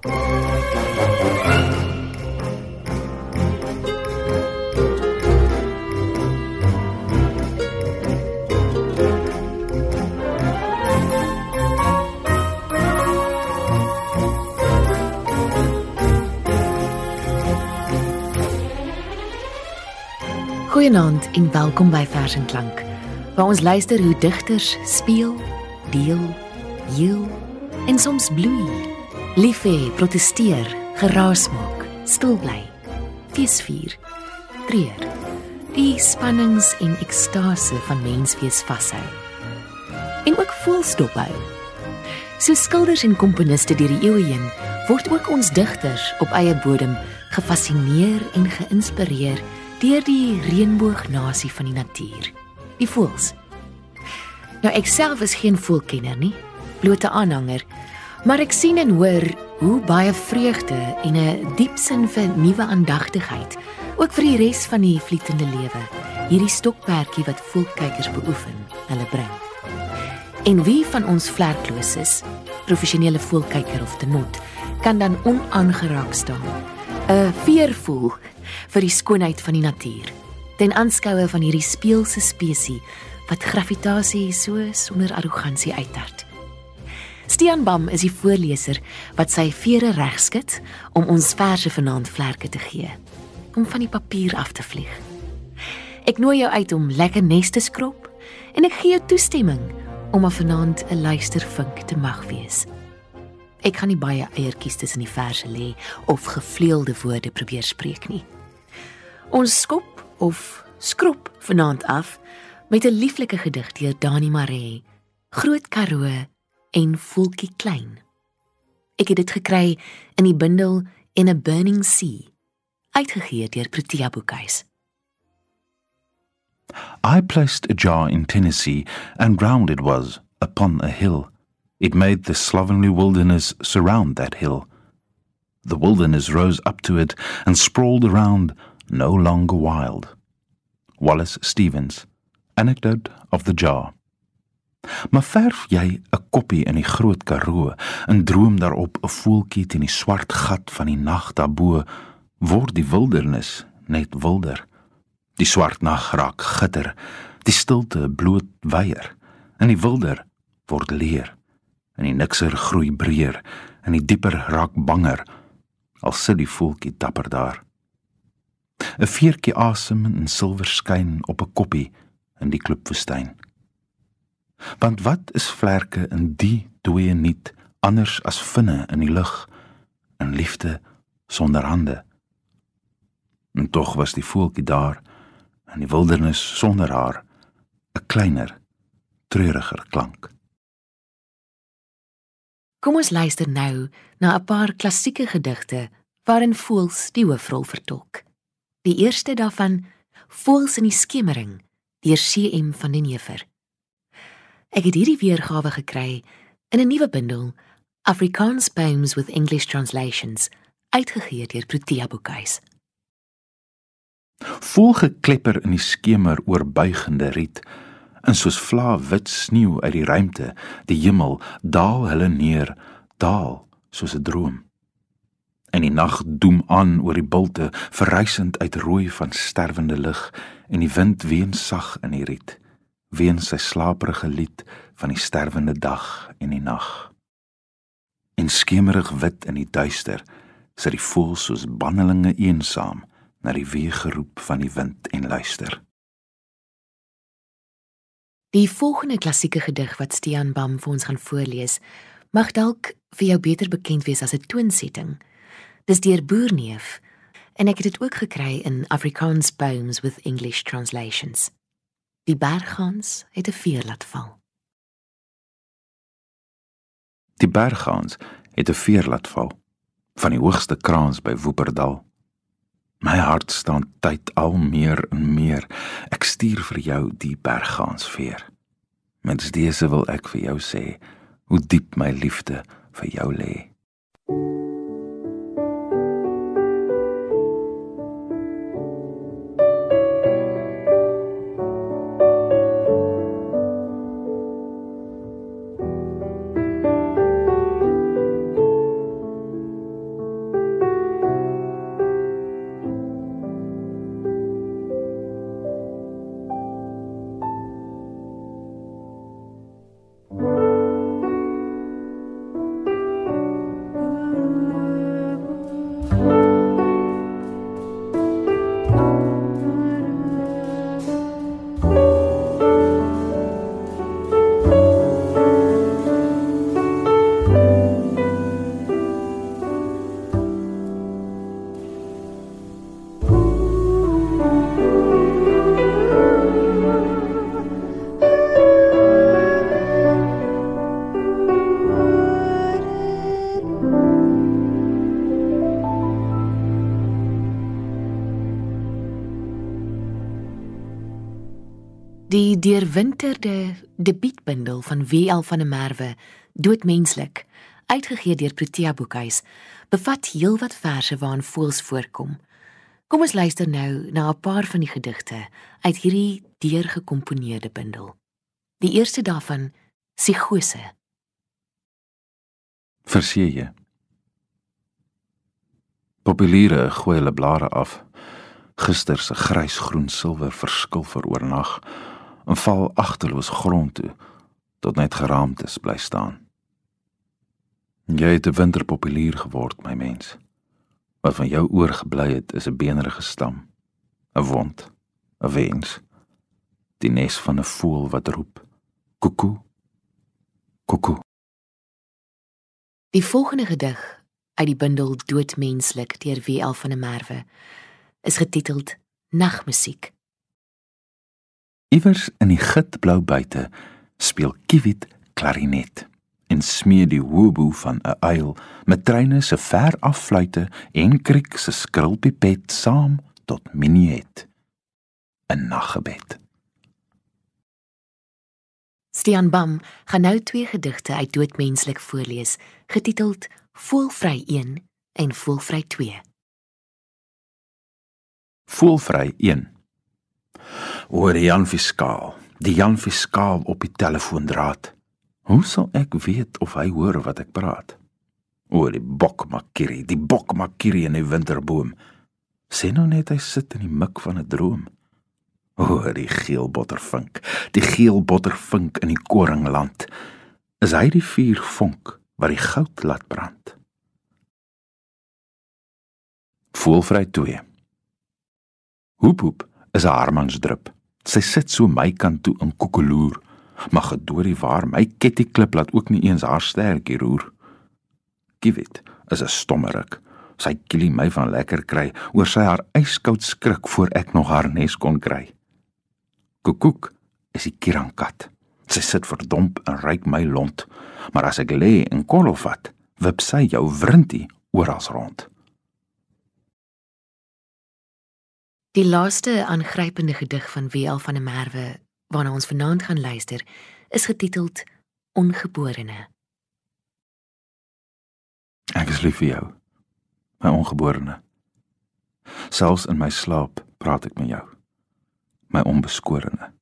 Goeienaand en welkom by Vers en Klank. Waar ons luister hoe digters speel, deel, heel en soms bloei. Lief hê, protesteer, geraas maak, stil bly, feesvier, treur. Die spannings en ekstase van menswees vashou. En ook vol stop hou. So skilders en komponiste deur die eeue heen word ook ons digters op eie bodem gefassineer en geïnspireer deur die reënboognasie van die natuur, die voëls. Nou ek self is geen voelkenner nie, blote aanhanger, maar ek sien en hoor hoe baie vreugde en 'n diep sin vir nuwe aandagtigheid ook vir die res van die vlietende lewe hierdie stokperdjie wat voelkykers beoefen, hulle bring. En wie van ons vlerkloos is, professionele voelkyker of tenot, kan dan onaangeraak staan. 'n Veer voel vir die skoonheid van die natuur. Ten aanskoue van hierdie speelse spesies wat gravitasie so sonder arrogansie uittart. Stian Bam is die voorleser wat sy vere regskud om ons verse vanaand vlerke te gee, om van die papier af te vlieg. Ek nooi jou uit om lekker nes te skrob en ek gee jou toestemming om af vanaand 'n luistervink te mag wees. Ek kan nie baie eiertjies tussen die verse lê of gevleelde woorde probeer spreek nie. Ons skop of skrob vanaand af met 'n lieflike gedig deur Dani Maree, Groot Karoo en Voeltjie Klein. Ek het dit gekry in die bundel In a Burning Sea, uitgegee deur Protea Boekhuis. I placed a jar in Tennessee, and round it was, upon a hill. It made the slovenly wilderness surround that hill. The wilderness rose up to it and sprawled around no longer wild. Wallace Stevens, Anecdote of the Jar. Maar verf jy 'n koppie in die groot Karoo en droom daarop 'n voeltjie teen die swart gat van die nag daarbo, word die wildernis net wilder. Die swart nag raak gitter, die stilte bloot weier en die wilder word leer. En die nikser groei breër en die dieper raak banger al sit die voeltjie dapper daar. 'n Veertjie asem in silwer skyn op 'n koppie in die klipwoestyn. Want wat is vlerke in die dooie niet anders as vinne in die lug in liefde sonder hande? En tog was die voeltjie daar in die wildernis sonder haar 'n kleiner treuriger klank. Kom ons luister nou na 'n paar klassieke gedigte waarin voels die hoofrol vertolk. Die eerste daarvan, Voels in die skemering, deur CM van den Heever. Ek het hierdie weergawe gekry in 'n nuwe bundel, Afrikaans Poems with English Translations, uitgegee deur Protea Boekhuis. Voel geklepper in die skemer oor buigende riet, en soos vla wit sneeu uit die ruimte, die hemel daal hulle neer, daal soos 'n droom. En die nag doem aan oor die bulte, verrysend uit rooi van sterwende lig, en die wind ween sag in die riet, ween sy slaperige lied van die sterwende dag en die nag. En skemerig wit in die duister, sit die voël soos bannelinge eensaam na die weegeroep van die wind en luister. Die volgende klassieke gedig wat Stian Bam vir ons gaan voorlees, mag dalk vir jou beter bekend wees as 'n toonsetting. Dis deur Boerneef en ek het dit ook gekry in Afrikaans Poems with English Translations. Die berggans het 'n veer laat val. Die berggans het 'n veer laat val van die hoogste kraans by Woeperdal. My hart staan tyd al meer en meer. Ek stuur vir jou die berggansveer. Mens dese wil ek vir jou sê hoe diep my liefde vir jou lê. Die deurwinterde debietbundel van W.L. van der Merwe, Doodmenslik, uitgegee deur Protea Boekhuis, bevat heelwat verse waarin voels voorkom. Kom ons luister nou na 'n paar van die gedigte uit hierdie deurgekomponeerde bundel. Die eerste daarvan, Psigose. Verseë. Populiere gooi hulle blare af. Gister se grysgroen silwer verskil vir oornag en val agterloos grond toe tot net geraamtes bly staan. Jy het 'n winterpopulier geword, my mens. Wat van jou oorgebly het, is 'n benerige stam, 'n wond, 'n wens. Die nes van 'n voël wat roep: "Kuku. Kuku." Die volgende gedig uit die bundel Doodmenslik deur W.L. van der Merwe is getiteld Nagmusiek. Iewers in die gitblou buite speel Kiwit klarinet en smee die hobo van 'n uil met treine se ver affluite en kriek se skrilpipet saam tot minuet 'n naggebed. Stian Bam gaan nou twee gedigte uit Doodmenslik voorlees, getiteld Voelvry 1 en Voelvry 2. Voelvry 1 Oor Jan Fiskaal, die Jan Fiskaal op die telefoondraad. Hoe sal ek weet of hy hoor wat ek praat? Oor die bokmakiri, die bokmakiri in die winterboom. Sê nou net hy sit in die mik van 'n droom. Oor die geel bottervink, die geel bottervink in die koringland. Is hy die vuur vonk wat die goud laat brand? Voelvry 2 Hoep hoep is 'n harmansdrup. Sy sit so my kant toe in koekeloer. Maar gedoorie waar my ketty klip laat ook nie eens haar stertjie roer. Kiwit is 'n stommerik. Sy kielie my van lekker kry oor sy haar yskoud skrik voor ek nog haar nes kon kry. Koekoek is die kirankat. Sy sit verdomp en ryk my lont, maar as ek lê en kol of wat, wip sy jou wrintie oral rond. Die laaste aangrypende gedig van W.L. van der Merwe waarna ons vanaand gaan luister, is getiteld Ongeborene. Ek is lief vir jou, my ongeborene. Selfs in my slaap praat ek met jou, my onbeskorene.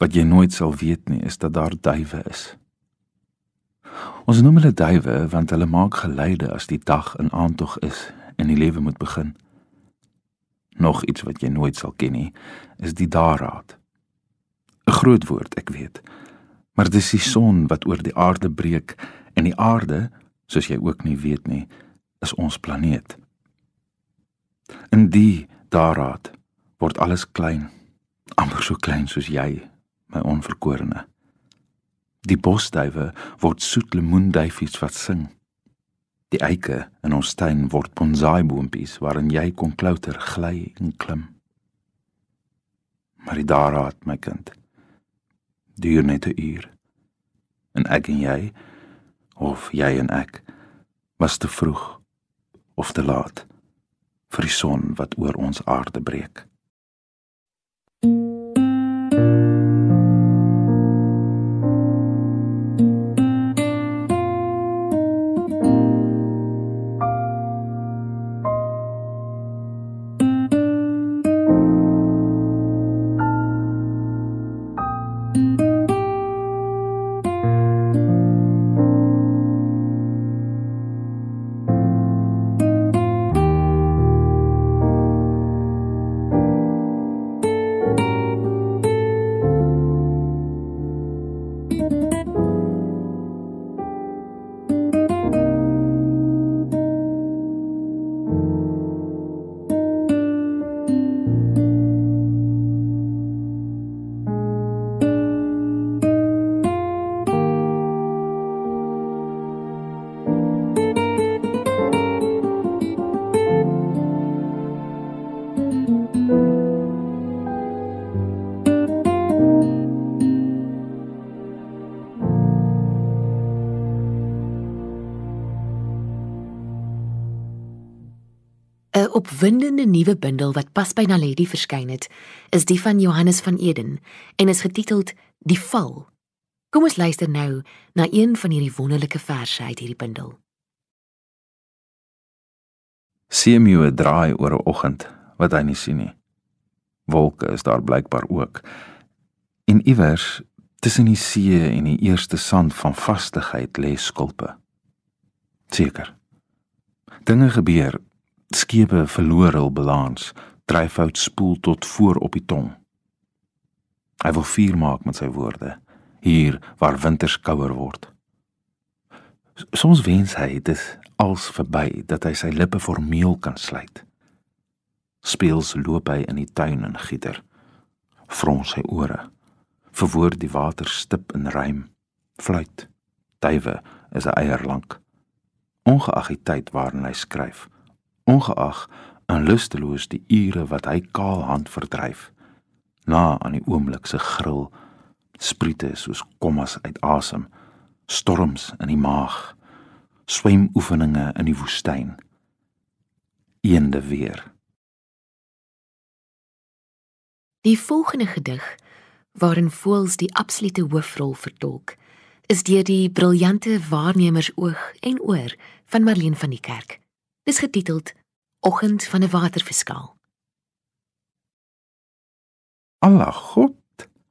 Wat jy nooit sal weet nie, is dat daar duwe is. Ons noem hulle duwe want hulle maak geluide as die dag in aandtog is en die lewe moet begin. Nog iets wat jy nooit sal ken nie, is die daraad. 'n Groot woord, ek weet. Maar dis die son wat oor die aarde breek en die aarde, soos jy ook nie weet nie, is ons planeet. In die daraad word alles klein, amper so klein soos jy, my onverkorene. Die bosduwe word soet lemoenduifies wat sing. Die eike in ons tuin word bonsai-boontjies waarin jy kon klouter gly en klim. Maar die daaraat my kind. Duur net 'n uur. En ek en jy of jy en ek was te vroeg of te laat vir die son wat oor ons aarde breek. Opwindende nuwe bundel wat pas by Naledi verskyn het, is die van Johannes van Eden en is getiteld Die Val. Kom ons luister nou na een van hierdie wonderlike verse uit hierdie bundel. Seemeeu draai oor 'n oggend wat hy nie sien nie. Wolke is daar blykbaar ook. En iewers tussen die see en die eerste sand van vastigheid lê skulpe. Seker. Dinge gebeur. Skepe verloor hul balans, dryfhout spoel tot voor op die tong. Hy wil vuur maak met sy woorde, hier waar winters kouer word. Soms wens hy dit als verby dat hy sy lippe formeel kan sluit. Speels loop hy in die tuin en gieter. Frons sy ore. Verwoord die water stip in rym. Fluit. Duwe is 'n eier lank ongeag die tyd waarin hy skryf ongeag en lusteloos die ure wat hy kaal hand verdryf na aan die oomblik se gril spriete soos kommas uit asem storms in die maag swem oefeninge in die woestyn eende weer die volgende gedig waarin voels die absolute hoofrol vertolk is deur die briljante waarnemersoog en oor van Marlene van die Kerk. Dis getiteld Oggend van 'n waterfiskaal. Allah God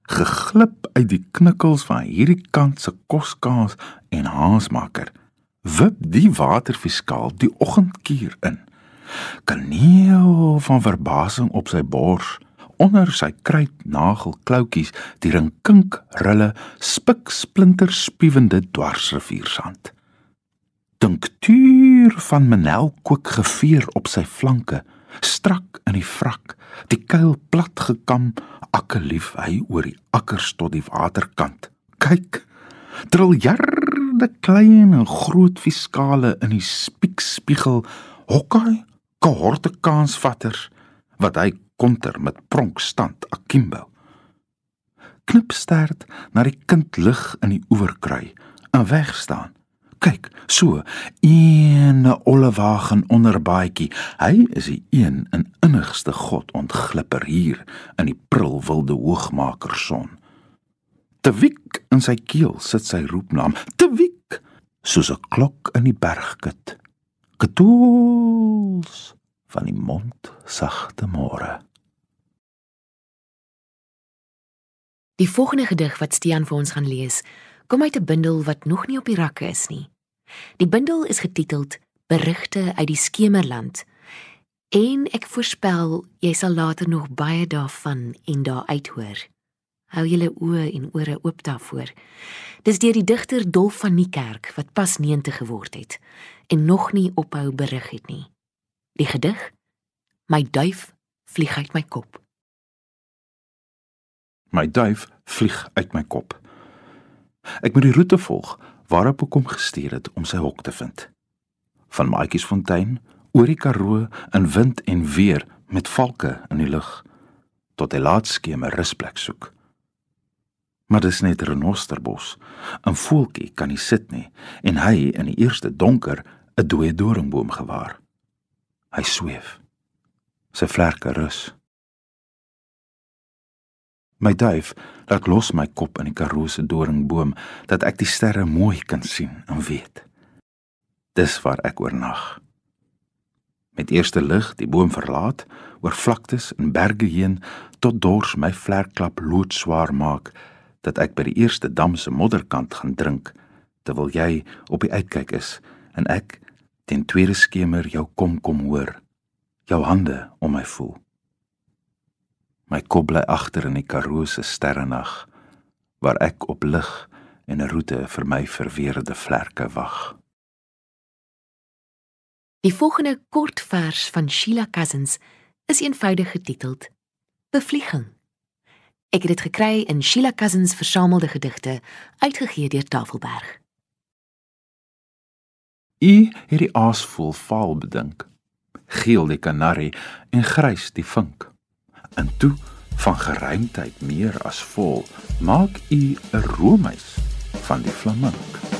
geglip uit die knikkels van hierdie kant se koskaas en haasmaker. Wip die waterfiskaal die oggendkuur in. Kaneel van verbasing op sy bors onder sy kruitnagel kloutjies die rinkink rulle spik splinter spiewende dwarsriviersand tinktuur van manelkoek geveer op sy flanke strak in die vrak die kuil plat gekam akkelief hy oor die akkers tot die waterkant. Kyk triljarde klein en groot fiskale in die spiekspiegel hokkai kohorte kansvatters wat hy konter met pronkstand akimbo knipstert na die kind lig in die oewer kry en weg staan kyk so een ollewagen onder baadjie. Hy is die een in innigste god ontglipper hier in die pril wilde hoogmaker son te wiek in sy keel sit sy roepnaam. Te wiek soos 'n klok in die bergkut. Getools van die mond sagte môre. Die volgende gedig wat Stian vir ons gaan lees, kom uit 'n bundel wat nog nie op die rakke is nie. Die bundel is getiteld Berigte uit die Skemerland. En ek voorspel jy sal later nog baie daarvan en daar uithoor. Hou julle oë en ore oop daarvoor. Dis deur die digter Dolf van Niekerk wat pas 90 geword het en nog nie ophou berig het nie. Die gedig My duif vlieg uit my kop. My duif vlieg uit my kop. Ek moet die roete volg waarop ek hom gestuur het om sy hok te vind. Van Maatjiesfontein oor die Karoo in wind en weer met valke in die lug tot hy laat skemer rusplek soek. Maar dis net renosterbos. 'n Voeltjie kan nie sit nie en hy in die eerste donker 'n dooie doringboom gewaar. Hy sweef. Sy vlerke rus. My duif laat los my kop in die Karoo se doringboom dat ek die sterre mooi kan sien en weet. Dis waar ek oornag. Met eerste lig die boom verlaat oor vlaktes en berge heen tot dors my vlerklap loodswaar maak dat ek by die eerste dam se modderkant gaan drink terwyl jy op die uitkyk is en ek ten tweede skemer jou kom kom hoor jou hande om my voel My kop bly agter in die Karoo se sterrenag waar ek op lig en 'n roete vir my verweerde vlerke wag. Die volgende kort vers van Sheila Cousins is eenvoudig getiteld Bevlieging. Ek het dit gekry in Sheila Cousins versamelde gedigte uitgegee deur Tafelberg. U het die aasvoël vaal bedink, geel die kanarie en grys die vink en toe van geruimdheid meer as vol maak u 'n roemuis van die flamink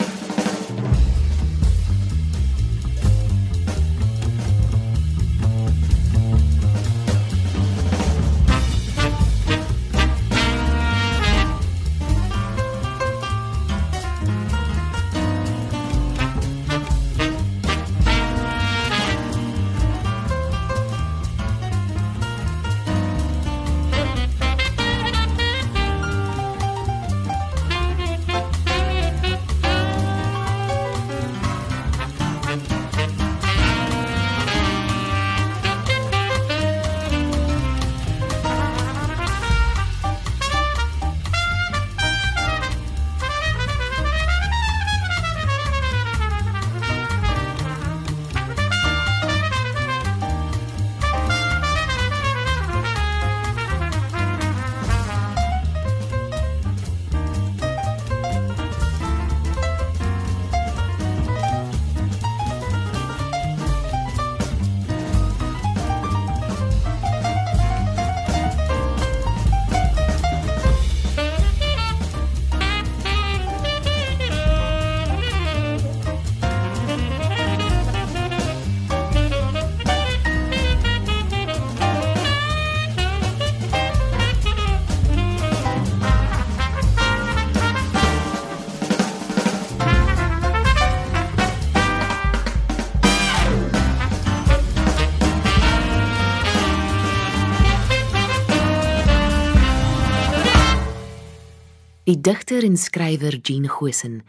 digter en skrywer Jean Gosen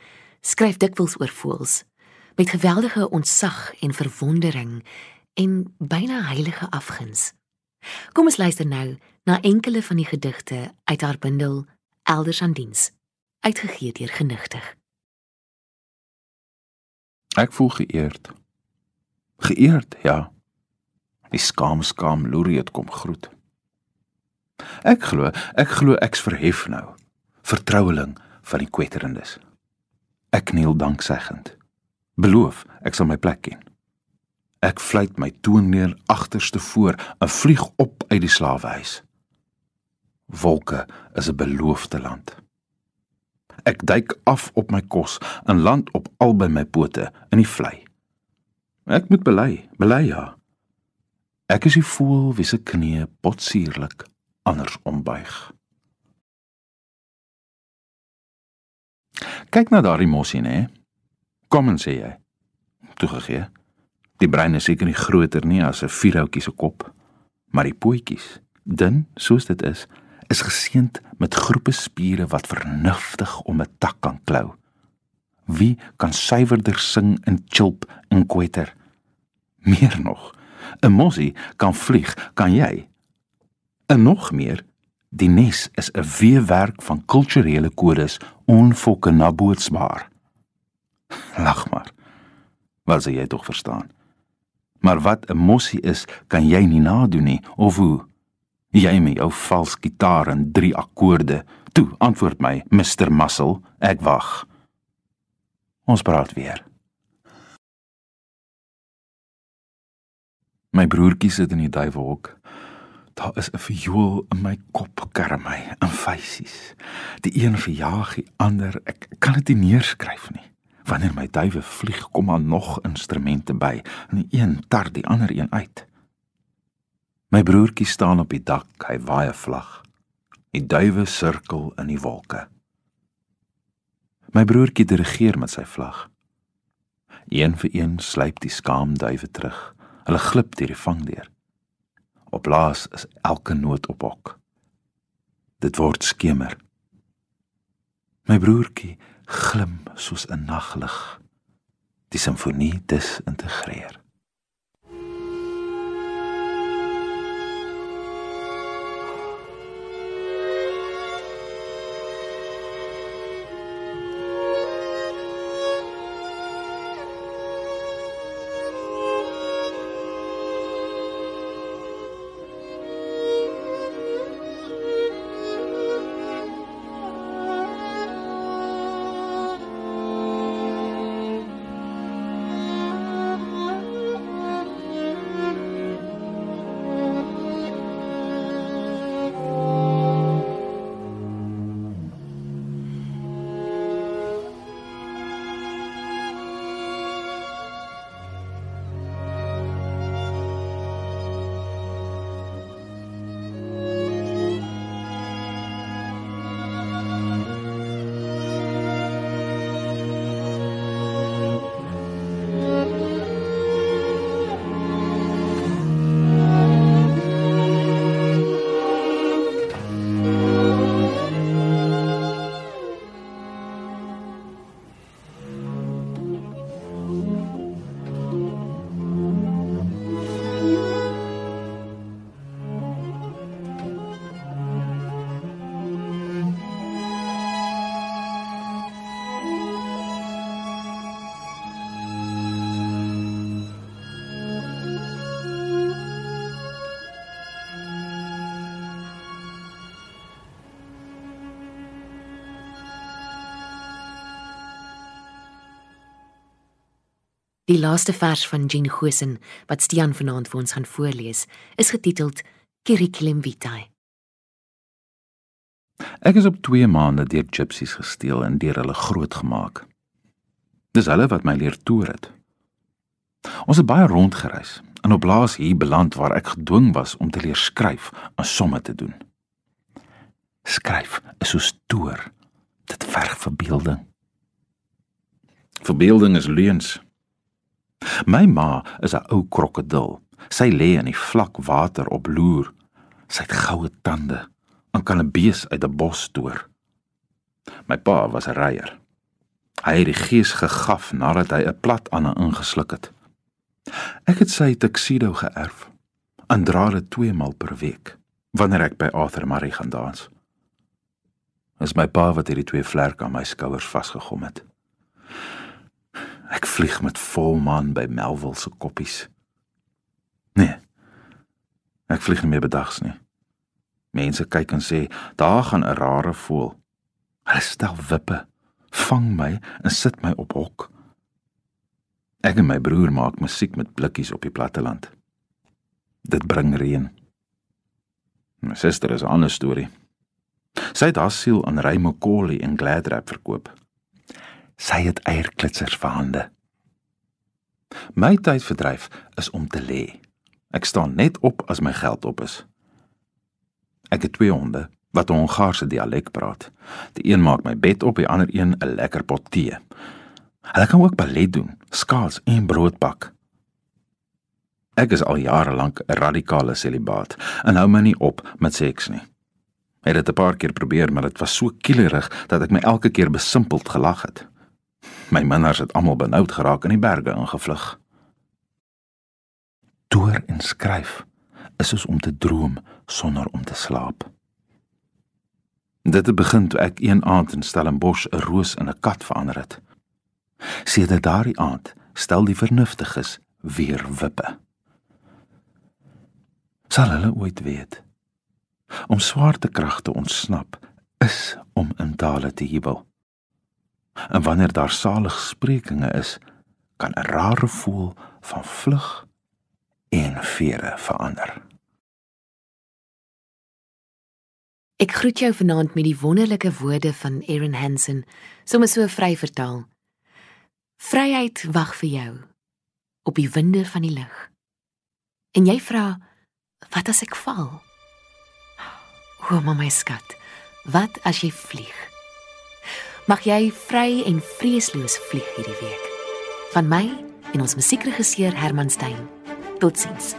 skryf dikwels oor voëls met geweldige ontzag en verwondering en byna heilige afguns. Kom ons luister nou na enkele van die gedigte uit haar bundel Elders aan diens, uitgegee deur Genigtig. Ek voel geëerd. Geëerd, ja. Die skaam skaam loerie het kom groet. Ek glo, ek glo ek's verhef nou, vertroueling van die kwetterendes. Ek kniel dankseggend. Beloof ek sal my plek ken. Ek vlieg my toon neer agterste voor en vlieg op uit die slawehuis. Wolke is 'n beloofde land. Ek duik af op my kos en land op albei my pote in die vlei. Ek moet bely, bely ja. Ek is die voël wie se knie potsierlik anders ombuig. Kyk na daardie mossie, hè. Kom en sê jy. Toegegee. Die brein is seker nie groter nie as 'n vierhoutjie se kop, maar die pootjies, dun soos dit is, is geseend met groepe spiere wat vernuftig om 'n tak kan klou. Wie kan suiwerder sing en chilp en kwetter? Meer nog, 'n mossie kan vlieg, kan jy? En nog meer, die nes is 'n weefwerk van kulturele kodes onfokke nabootsbaar. Lag maar. Wat sê jy tog verstaan? Maar wat 'n mossie is, kan jy nie nadoen nie, of hoe? Jy met jou vals gitaar en drie akkoorde. Toe, antwoord my, Mr Muscle, ek wag. Ons praat weer. My broertjie sit in die duiwelhok. Daar is 'n viool in my kop kerm my in feisies. Die een verjaag die ander. Ek kan dit nie neerskryf nie. Wanneer my duwe vlieg, kom daar nog instrumente by en die een tar die ander een uit. My broertjie staan op die dak, hy waai 'n vlag. Die duwe sirkel in die wolke. My broertjie dirigeer met sy vlag. Een vir een sluip die skaamduwe terug. Hulle glip deur die vangdeur. Op laas is elke noot op hok. Dit word skemer. My broertjie glim soos 'n naglig. Die simfonie disintegreer. Die laaste vers van Jean Gosen wat Stian vanaand vir ons gaan voorlees, is getiteld Curriculum Vitae. Ek is op 2 maande deur gypsies gesteel en deur hulle grootgemaak. Dis hulle wat my leer toer het. Ons het baie rondgereis en op laas hier beland waar ek gedwing was om te leer skryf en somme te doen. Skryf is soos toer. Dit verg verbeelding. Verbeelding is leuns. My ma is 'n ou krokodil. Sy lê in die vlak water op loer. Sy het goue tande en kan 'n bees uit 'n bos stoor. My pa was 'n ryer. Hy het die gees gegaf nadat hy 'n plat aan ingesluk het. Ek het sy tuxedo geërf en dra dit twee maal per week wanneer ek by Arthur Murray gaan dans. Dis my pa wat hierdie twee vlerke aan my skouers vasgegom het. Ek vlieg met volmaan by Melville se koppies. Nee. Ek vlieg nie meer bedags nie. Mense kyk en sê, "Daar gaan 'n rare voël." Hulle stel wippe, vang my en sit my op hok. Ek en my broer maak musiek met blikkies op die platteland. Dit bring reën. My suster is 'n ander storie. Sy het haar siel aan Ray McCauley en Gladrap verkoop. Sy het eierklitsers vir hande. My tydverdryf is om te lê. Ek staan net op as my geld op is. Ek het twee honde wat 'n Hongaarse dialek praat. Die een maak my bed op, die ander een 'n lekker pot tee. Hulle kan ook ballet doen, skaats en brood bak. Ek is al jare lank 'n radikale celibaat en hou my nie op met seks nie. Ek het dit 'n paar keer probeer, maar dit was so kielerig dat ek my elke keer besimpeld gelag het. My minders het almal benoud geraak in die berge ingevlug. Toer en skryf is soos om te droom sonder om te slaap. Dit het begin toe ek een aand in Stellenbosch 'n roos in 'n kat verander het. Sedert daardie aand stel die vernuftiges weer wippe. Sal hulle ooit weet? Om swaartekrag te ontsnap is om in tale te jubel. En wanneer daar salig sprekinge is, kan 'n rare voel van vlug en vere verander. Ek groet jou vanaand met die wonderlike woorde van Aaron Hansen, sommer so vry vertaal. Vryheid wag vir jou op die winde van die lug. En jy vra, wat as ek val? O, my skat, wat as jy vlieg? Mag jy vry en vreesloos vlieg hierdie week. Van my en ons musiekregisseur Herman Stein. Totsiens.